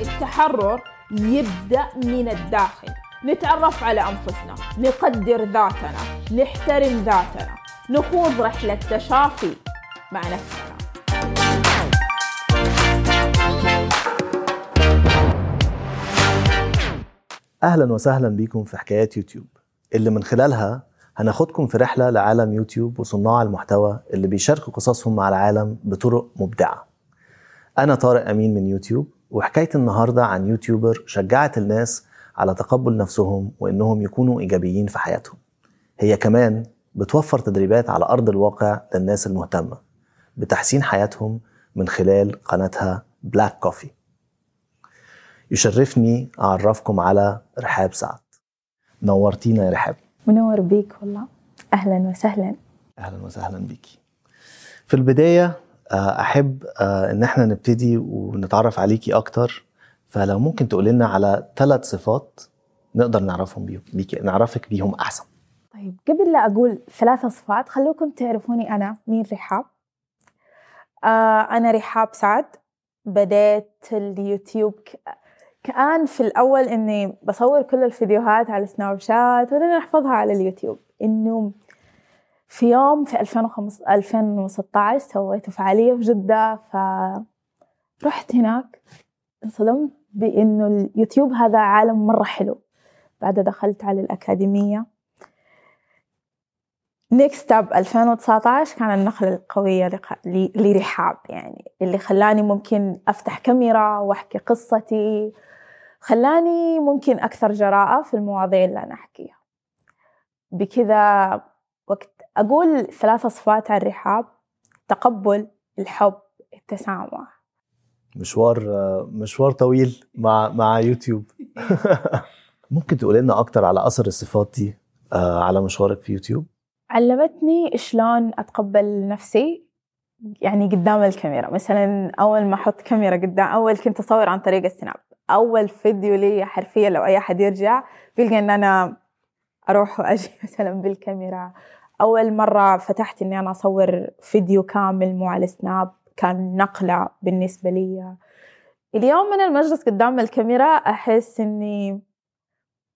التحرر يبدأ من الداخل. نتعرف على أنفسنا نقدر ذاتنا نحترم ذاتنا نخوض رحلة تشافي مع نفسنا. أهلا وسهلا بكم في حكايات يوتيوب. اللي من خلالها هناخدكم في رحلة لعالم يوتيوب وصناع المحتوى اللي بيشاركوا قصصهم مع العالم بطرق مبدعة. أنا طارق أمين من يوتيوب وحكاية النهاردة عن YouTuber شجعت الناس على تقبل نفسهم وإنهم يكونوا إيجابيين في حياتهم. هي كمان بتوفر تدريبات على أرض الواقع للناس المهتمة بتحسين حياتهم من خلال قناتها بلاك كوفي يشرفني أعرفكم على رحاب سعد. نورتينا يا رحاب. منور بيك والله. أهلا وسهلا. أهلا وسهلا بيكي في البداية آه، أحب آه، إن إحنا نبتدي ونتعرف عليكي أكتر. فلو ممكن تقولي لنا على ثلاث صفات نقدر نعرفهم بيهم بيكي نعرفك بيهم أحسن. طيب قبل لا أقول ثلاثة صفات خلوكم تعرفوني أنا. مين رحاب؟ آه أنا رحاب سعد. بديت اليوتيوب. كان في الأول إني بصور كل الفيديوهات على سناب شات وبعدين أحفظها على اليوتيوب. إنه في يوم في 2015 2016 سويت فعالية في جدة فرحت هناك انصدمت بإنه اليوتيوب هذا عالم مرة حلو. بعد دخلت على الأكاديمية. NextUp 2019 كان النقلة القوية لرحاب يعني اللي خلاني ممكن أفتح كاميرا وأحكي قصتي خلاني ممكن أكثر جراءة في المواضيع اللي أنا أحكيها. بكذا وقت أقول ثلاثة صفات عن الرحاب. تقبل الحب التسامح. مشوار مشوار طويل مع مع يوتيوب. ممكن تقولي لنا أكتر على أثر الصفات دي آه، على مشوارك في يوتيوب؟ علمتني شلون أتقبل نفسي يعني قدام الكاميرا. مثلا أول ما أحط كاميرا قدام أول كنت أصور عن طريق السناب. أول فيديو لي حرفيا لو أي أحد يرجع بيلقى إن أنا أروح وأجي مثلا بالكاميرا. أول مرة فتحت إني أنا أصور فيديو كامل مو على السناب كان نقلة بالنسبة لي. اليوم من المجلس قدام الكاميرا أحس إني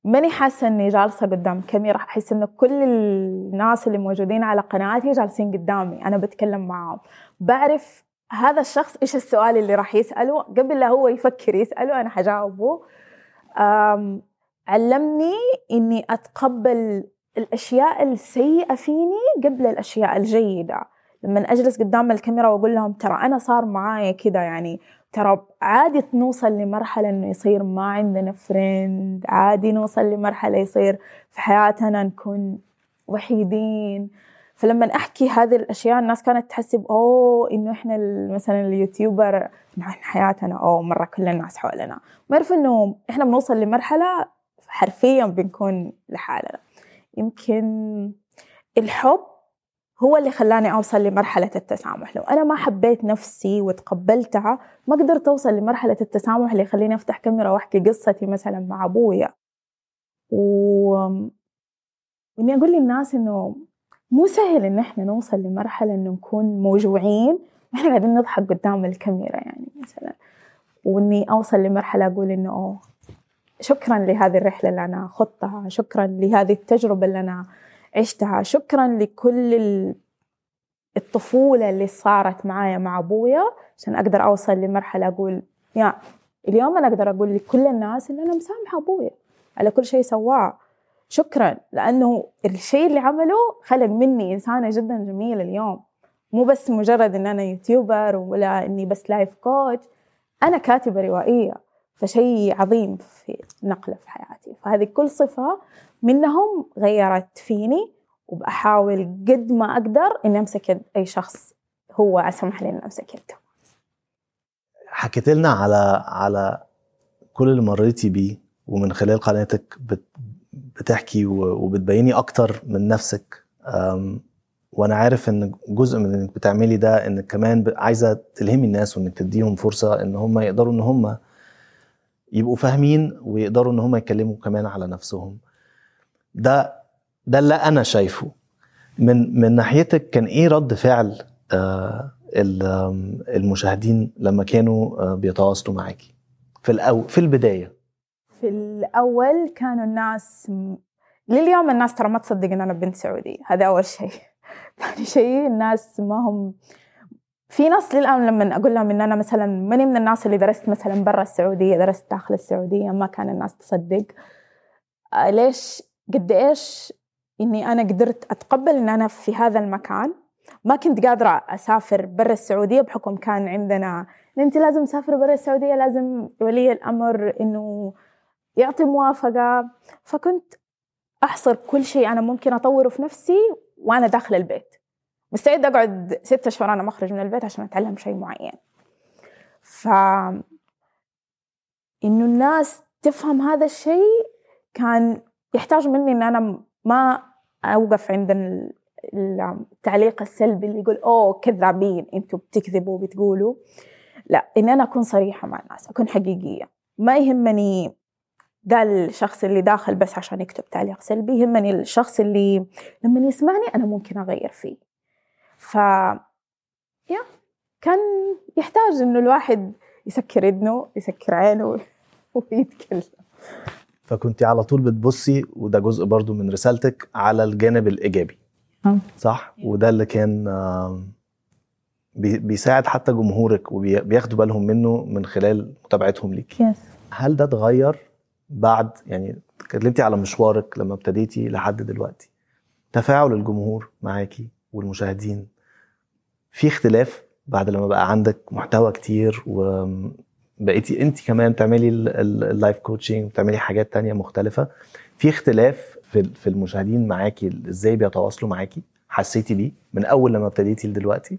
ماني حاسة إني جالسة قدام كاميرا. أحس إنه كل الناس اللي موجودين على قناتي جالسين قدامي. أنا بتكلم معاهم. بعرف هذا الشخص إيش السؤال اللي راح يسأله. قبل لا هو يفكر يسأله أنا حجاوبه. علمني إني أتقبل الأشياء السيئة فيني قبل الأشياء الجيدة. لما أجلس قدام الكاميرا وأقول لهم ترى أنا صار معايا كده يعني ترى عادي نوصل لمرحلة إنه يصير ما عندنا فريند عادي نوصل لمرحلة يصير في حياتنا نكون وحيدين. فلما أحكي هذه الأشياء الناس كانت تحسب أوه إنه إحنا ال- مثلا اليوتيوبر إحنا حياتنا أوه مرة كل الناس حولنا. ما يعرف إنه إحنا بنوصل لمرحلة حرفيا بنكون لحالنا. يمكن الحب هو اللي خلاني أوصل لمرحلة التسامح. لو أنا ما حبيت نفسي وتقبلتها ما قدرت أوصل لمرحلة التسامح اللي يخليني أفتح كاميرا وأحكي قصتي مثلا مع أبويا. و... وإني أقول للناس إنه مو سهل إن إحنا نوصل لمرحلة إنه نكون موجوعين. وإحنا قاعدين نضحك قدام الكاميرا يعني مثلا. وإني أوصل لمرحلة أقول إنه أوه شكرا لهذه الرحلة اللي أنا خضتها شكرا لهذه التجربة اللي أنا عشتها. شكرا لكل ال- الطفولة اللي صارت معايا مع أبويا عشان أقدر أوصل لمرحلة أقول يا اليوم أنا أقدر أقول لكل الناس إن أنا مسامحة أبويا على كل شيء سواه. شكرا لأنه الشيء اللي عمله خلق مني إنسانة جدا جميلة اليوم. مو بس مجرد إن أنا YouTuber ولا إني بس life coach أنا كاتبة روائية. فشيء عظيم في نقلة في حياتي. فهذه كل صفة منهم غيرت فيني وبحاول قد ما أقدر إني أمسك يد أي شخص هو أسمح لي إني أمسك يده. حكيت لنا على على كل اللي مريتي بيه ومن خلال قناتك بت بتحكي وبتبيني أكتر من نفسك. وأنا عارف إن جزء من إنك بتعملي ده إنك كمان عايزة تلهمي الناس وإنك تديهم فرصة إن هم يقدروا إن هم يبقوا فاهمين ويقدروا إن هم يتكلموا كمان على نفسهم. ده ده اللي أنا شايفه. من من ناحيتك كان إيه رد فعل آه، المشاهدين لما كانوا آه، بيتواصلوا معاكي؟ في الأو في البداية. في الأول كانوا الناس لليوم الناس ترى ما تصدق إن أنا بنت سعودية. هذا أول شيء. ثاني شيء الناس ما هم في ناس للآن لما أقول لهم إن أنا مثلا ماني من الناس اللي درست مثلا برا السعودية درست داخل السعودية ما كان الناس تصدق. آه، ليش؟ قد إيش إني أنا قدرت أتقبل إن أنا في هذا المكان؟ ما كنت قادرة أسافر برا السعودية بحكم كان عندنا أنت لازم تسافر برا السعودية لازم ولي الأمر إنه يعطي موافقة. فكنت أحصر كل شيء أنا ممكن أطوره في نفسي وأنا داخل البيت. مستعدة أقعد ستة شهور أنا مخرج من البيت عشان أتعلم شيء معين. ف إنه الناس تفهم هذا الشيء كان يحتاج مني إن أنا ما أوقف عند ال- التعليق السلبي اللي يقول أوه كذابين أنتوا بتكذبوا وبتقولوا. لا إن أنا أكون صريحة مع الناس أكون حقيقية. ما يهمني ده الشخص اللي داخل بس عشان يكتب تعليق سلبي يهمني الشخص اللي لما يسمعني أنا ممكن أغير فيه. ف يا كان يحتاج إنه الواحد يسكر إذنه يسكر عينه ويتكلم. فكنت على طول بتبصي وده جزء برضو من رسالتك على الجانب الإيجابي. آه. صح؟ وده اللي كان بي- بيساعد حتى جمهورك وبياخدوا بالهم منه من خلال متابعتهم ليك. yes هل ده اتغير بعد يعني اتكلمتي على مشوارك لما ابتديتي لحد دلوقتي؟ تفاعل الجمهور معاكي؟ والمشاهدين. في اختلاف بعد لما بقى عندك محتوى كتير وبقيتي انت كمان تعملي ال- ال- ال life coaching وتعملي حاجات تانية مختلفة. في اختلاف في المشاهدين معاكي إزاي بيتواصلوا معاكي؟ حسيتي بيه من أول لما ابتديتي لدلوقتي؟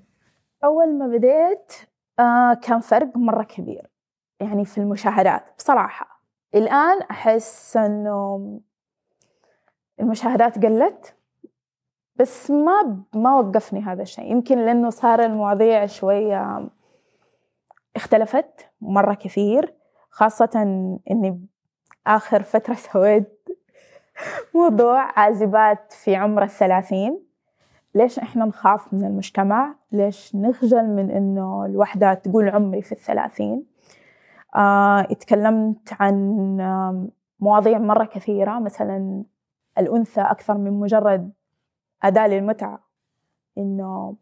أول ما بديت آه كان فرق مرة كبير يعني في المشاهدات بصراحة. الآن أحس إنه المشاهدات قلت بس ما ما وقفني هذا الشيء. يمكن لأنه صار المواضيع شوية اختلفت مرة كثير خاصة إني آخر فترة سويت موضوع عازبات في عمر الثلاثين. ليش إحنا نخاف من المجتمع؟ ليش نخجل من إنه الوحدة تقول عمري في الثلاثين؟ آه، اتكلمت عن مواضيع مرة كثيرة مثلا الأنثى أكثر من مجرد أداة للمتعة. إنه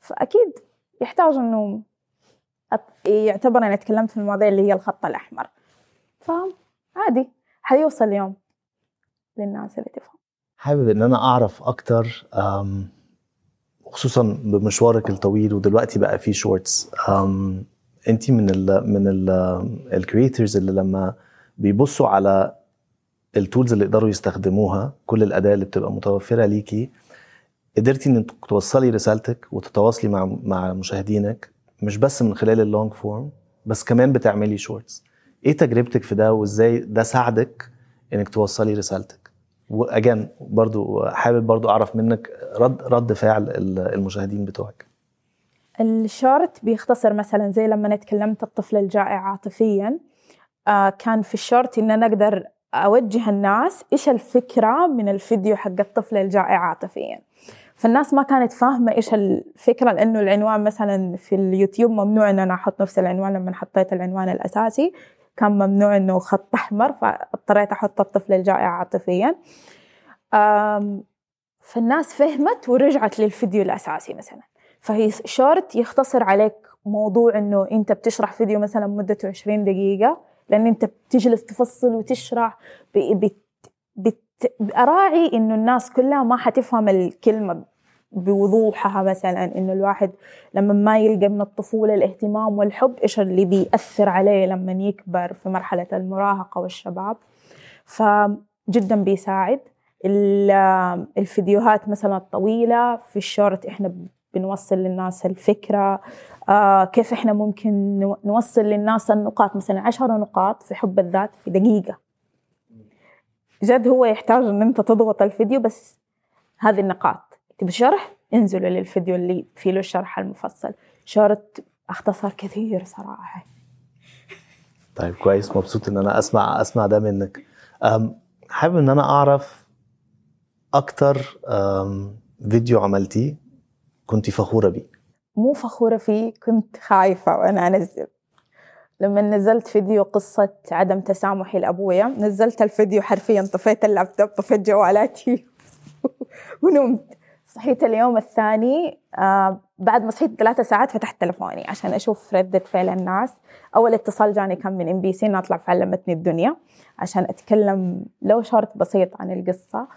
فأكيد يحتاج إنه أت- يعتبر أنا تكلمت في المواضيع اللي هي الخط الأحمر. فعادي حيوصل يوم للناس اللي تفهم. حابب إن أنا أعرف أكتر أم، خصوصا بمشوارك الطويل ودلوقتي بقى في Shorts انت من ال من ال creators اللي لما بيبصوا على ال tools اللي يقدروا يستخدموها كل الأداة اللي بتبقى متوفرة ليكي قدرتي إن توصلي رسالتك وتتواصلي مع مع مشاهدينك مش بس من خلال ال long form بس كمان بتعملي Shorts إيه تجربتك في ده وإزاي ده ساعدك إنك توصلي رسالتك؟ و again برضو حابب برضو أعرف منك رد رد فعل ال- المشاهدين بتوعك. الشورت بيختصر مثلا زي لما أنا تكلمت الطفل الجائع عاطفيا آه كان في الشورت إن أنا أقدر أوجه الناس إيش الفكرة من الفيديو حق الطفل الجائع عاطفيا. فالناس ما كانت فاهمة إيش الفكرة لأنه العنوان مثلا في اليوتيوب ممنوع إن أنا أحط نفس العنوان لما حطيت العنوان الأساسي. كان ممنوع إنه خط أحمر فاضطريت أحط الطفل الجائع عاطفيا. فالناس فهمت ورجعت للفيديو الأساسي مثلا. فهي شورت يختصر عليك موضوع إنه أنت بتشرح فيديو مثلا مدته 20 دقيقة لأن أنت بتجلس تفصل وتشرح ب- بت بت اراعي إنه الناس كلها ما حتفهم الكلمة بوضوحها مثلا إنه الواحد لما ما يلقى من الطفولة الاهتمام والحب إيش اللي بيأثر عليه لما يكبر في مرحلة المراهقة والشباب. فجدا بيساعد. ال- الفيديوهات مثلا الطويلة في الشورت إحنا بنوصل للناس الفكرة. آه كيف إحنا ممكن نو- نوصل للناس النقاط مثلا عشرة نقاط في حب الذات في دقيقة. جد هو يحتاج إن أنت تضغط الفيديو بس هذه النقاط. تبي شرح؟ انزلوا للفيديو اللي فيه له الشرح المفصل. شورت اختصر كثير صراحة. طيب كويس. مبسوط إن أنا أسمع أسمع ده منك. حابب إن أنا أعرف أكتر فيديو عملتيه كنت فخورة بيه. مو فخورة فيه كنت خايفة وأنا أنزل. لما نزلت فيديو قصة عدم تسامحي لأبويا نزلت الفيديو حرفيا طفيت اللابتوب طفيت جوالاتي ونمت. صحيت اليوم الثاني آه بعد ما صحيت ثلاثة ساعات فتحت تلفوني عشان أشوف ردة فعل الناس. أول اتصال جاني كان من MBC أطلع في علمتني الدنيا عشان أتكلم لو شورت بسيط عن القصة.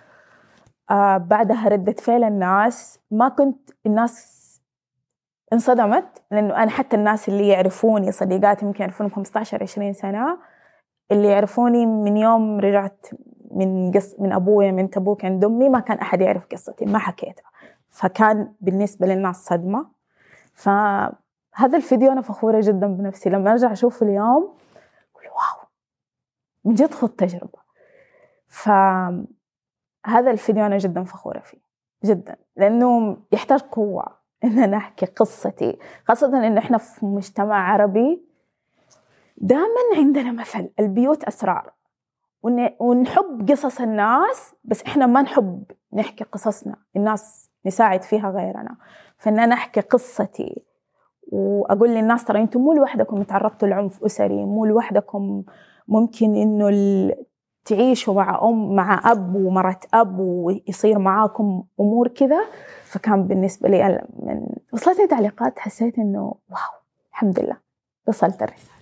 آه بعدها ردة فعل الناس. ما كنت الناس انصدمت لأنه أنا حتى الناس اللي يعرفوني صديقاتي يمكن يعرفوني 15 20 سنة اللي يعرفوني من يوم رجعت من قص من ابويا من تبوك عند أمي ما كان أحد يعرف قصتي ما حكيتها. فكان بالنسبة للناس صدمة. فهذا الفيديو أنا فخورة جدا بنفسي. لما أرجع اشوفه اليوم أقول واو! من جد خذ تجربة. فهذا الفيديو أنا جدا فخورة فيه. جدا. لأنه يحتاج قوة. إن أنا أحكي قصتي. خاصة انه إحنا في مجتمع عربي دائما عندنا مثل. البيوت أسرار. ونحب قصص الناس بس إحنا ما نحب نحكي قصصنا. الناس نساعد فيها غيرنا. فإن أنا أحكي قصتي وأقول للناس ترى أنتم مو لوحدكم تعرضتوا لعنف أسري مو لوحدكم ممكن إنه تعيشوا مع أم مع أب ومرة أب ويصير معاكم أمور كذا. فكان بالنسبة لي من وصلتني تعليقات حسيت إنه واو الحمد لله. وصلت الرسالة.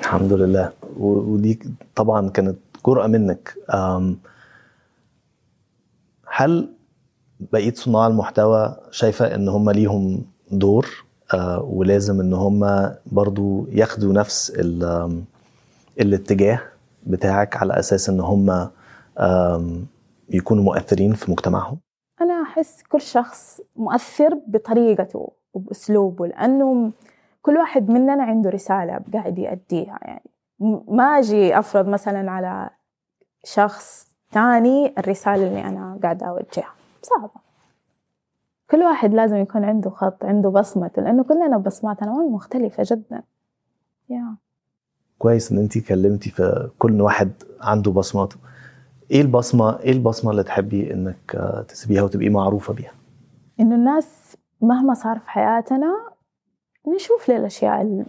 الحمد لله. ودي طبعا كانت جرأة منك. هل بقية صناع المحتوى شايفة إن هم ليهم دور؟ آه، ولازم إن هم برضو ياخدوا نفس الاتجاه بتاعك على أساس إن هم يكونوا مؤثرين في مجتمعهم؟ أنا أحس كل شخص مؤثر بطريقته وبأسلوبه لأنه كل واحد مننا عنده رسالة قاعد يأديها يعني. ما أجي أفرض مثلا على شخص ثاني الرسالة اللي أنا قاعدة أوجهها. صعبة. كل واحد لازم يكون عنده خط عنده بصمته لأنه كلنا بصماتنا مختلفة جدا. Yeah. كويس إن انت كلمتي في كل واحد عنده بصماته. إيه البصمة إيه البصمة اللي تحبي إنك تسيبيها وتبقي معروفة بيها؟ إنه الناس مهما صار في حياتنا نشوف للأشياء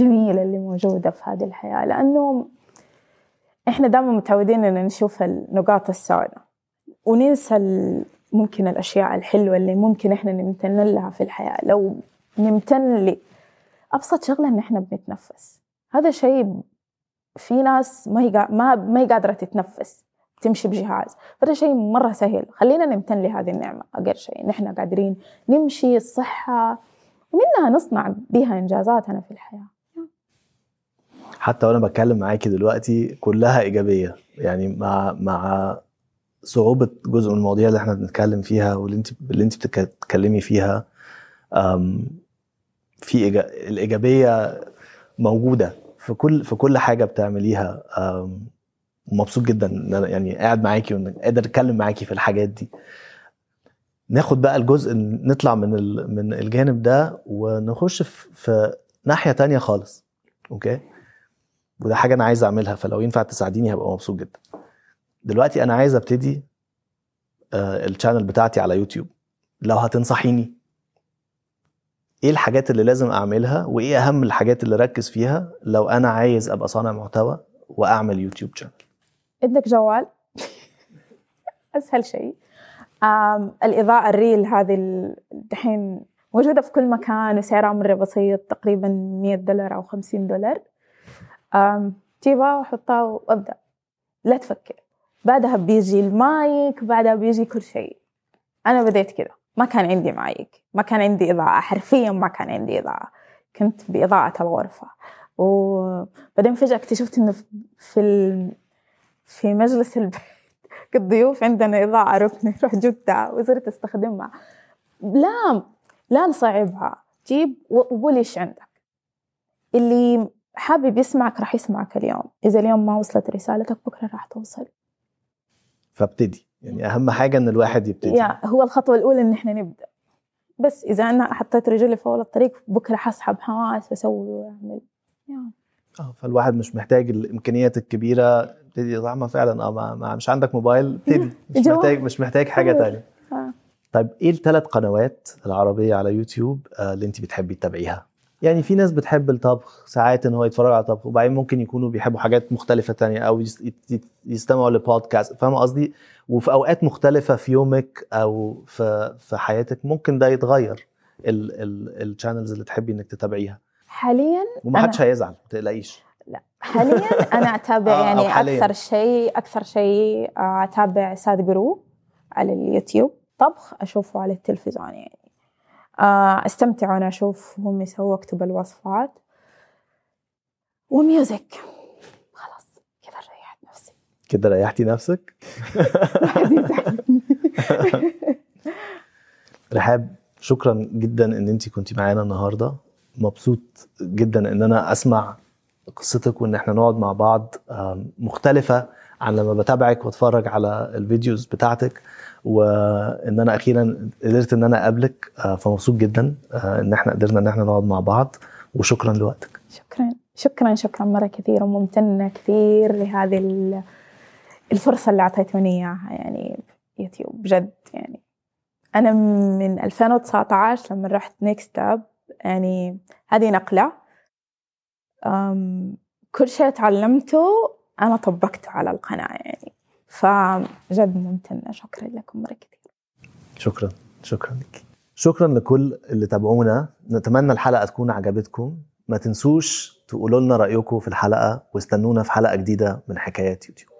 الجميله اللي موجودة في هذه الحياة لأنه إحنا دائما متعودين ان نشوف النقاط السوداء وننسى ممكن الأشياء الحلوة اللي ممكن إحنا نمتن لها في الحياة. لو نمتن لابسط شغلة إن إحنا بنتنفس. هذا شيء في ناس ما هي ما ما هي قادرة تتنفس تمشي بجهاز. هذا شيء مرة سهل. خلينا نمتن لهذه النعمة أقل شيء نحن قادرين نمشي الصحة ومنها نصنع بها إنجازاتنا في الحياة. حتى وأنا بتكلم معاكي دلوقتي كلها إيجابية. يعني مع مع صعوبة جزء من المواضيع اللي إحنا بنتكلم فيها واللي انت اللي انت بتتكلمي فيها في الإيجابية موجودة في كل في كل حاجة بتعمليها. ومبسوط جدا إن أنا يعني قاعد معاكي وقادر أتكلم معاكي في الحاجات دي. ناخد بقى الجزء نطلع من من الجانب ده ونخش في ناحية تانية خالص. okay؟ وده حاجة أنا عايز أعملها فلو ينفع تساعديني هبقى مبسوط جدا. دلوقتي أنا عايز أبتدي آه، ال channel بتاعتي على يوتيوب. لو هتنصحيني إيه الحاجات اللي لازم أعملها؟ وإيه أهم الحاجات اللي أركز فيها لو أنا عايز أبقى صانع محتوى وأعمل YouTube channel عندك جوال. أسهل شيء. الإضاءة الريل هذه دحين موجودة في كل مكان وسعرها مرة بسيط تقريبا 100 دولار أو 50 دولار. جيبها وحطها وأبدأ. لا تفكر. بعدها بيجي المايك بعدها بيجي كل شيء. أنا بديت كذا. ما كان عندي مايك. ما كان عندي إضاءة. حرفيا ما كان عندي إضاءة. كنت بإضاءة الغرفة. وبعدين فجأة اكتشفت إنه في ال... في مجلس البيت. كالضيوف عندنا إضاءة. ركنة رحت جبتها وصرت أستخدمها. لا لا نصعبها. جيب وقول إيش عندك. اللي حابب يسمعك راح يسمعك اليوم. إذا اليوم ما وصلت رسالتك بكرة راح توصل. فابتدي. يعني أهم حاجة إن الواحد يبتدي. يا هو الخطوة الأولى إن إحنا نبدأ. بس إذا أنا حطيت رجلي في اول الطريق بكرة حسحب حماس وأسوي وأعمل. يعني. آه فالواحد مش محتاج الإمكانيات الكبيرة. ابتدي طالما فعلا آه ما مش عندك موبايل ابتدي. مش محتاج مش محتاج حاجة ثانية آه. طيب إيه الثلاث قنوات العربية على يوتيوب آه، اللي أنت بتحبي تتابعيها؟ يعني في ناس بتحب الطبخ ساعات إن هو يتفرج على طبخ وبعدين ممكن يكونوا بيحبوا حاجات مختلفة تانية أو يستمعوا لبودكاست فاهمه قصدي؟ وفي أوقات مختلفة في يومك أو في في حياتك ممكن ده يتغير ال channels اللي تحبي إنك تتابعيها. حاليا وما أنا- حدش هيزعل ما تقلقيش. حاليا أنا أتابع آه، يعني. أكثر شيء أكثر شيء آه، أتابع Sadhguru على اليوتيوب. طبخ أشوفه على التلفزيون يعني. أستمتع وأنا أشوف هم يسووا اكتب الوصفات وميوزك. خلاص كذا ريحت نفسي. كده ريحتي نفسك؟ رحاب شكرا جدا إن أنت كنتي معانا النهارده. مبسوط جدا إن أنا أسمع قصتك وإن إحنا نقعد مع بعض مختلفة عن لما بتابعك وأتفرج على الفيديوز بتاعتك. وإن أنا أخيرا قدرت إن أنا أقابلك آه، فمبسوط جدا آه، إن إحنا قدرنا إن إحنا نقعد مع بعض وشكرا لوقتك. شكرا شكرا شكرا مرة كثير وممتنة كثير لهذه ال- الفرصة اللي أعطيتوني إياها يعني يوتيوب بجد يعني. أنا من 2019 لما رحت NextUp يعني هذه نقلة أم، كل شيء تعلمته أنا طبقته على القناة يعني. فجد ممتنة شكرا لكم مرة كثير. شكرا شكرا. لك شكرا لكل اللي تابعونا. نتمنى الحلقة تكون عجبتكم. ما تنسوش تقولوا لنا رأيكم في الحلقة واستنونا في حلقة جديدة من حكايات يوتيوب.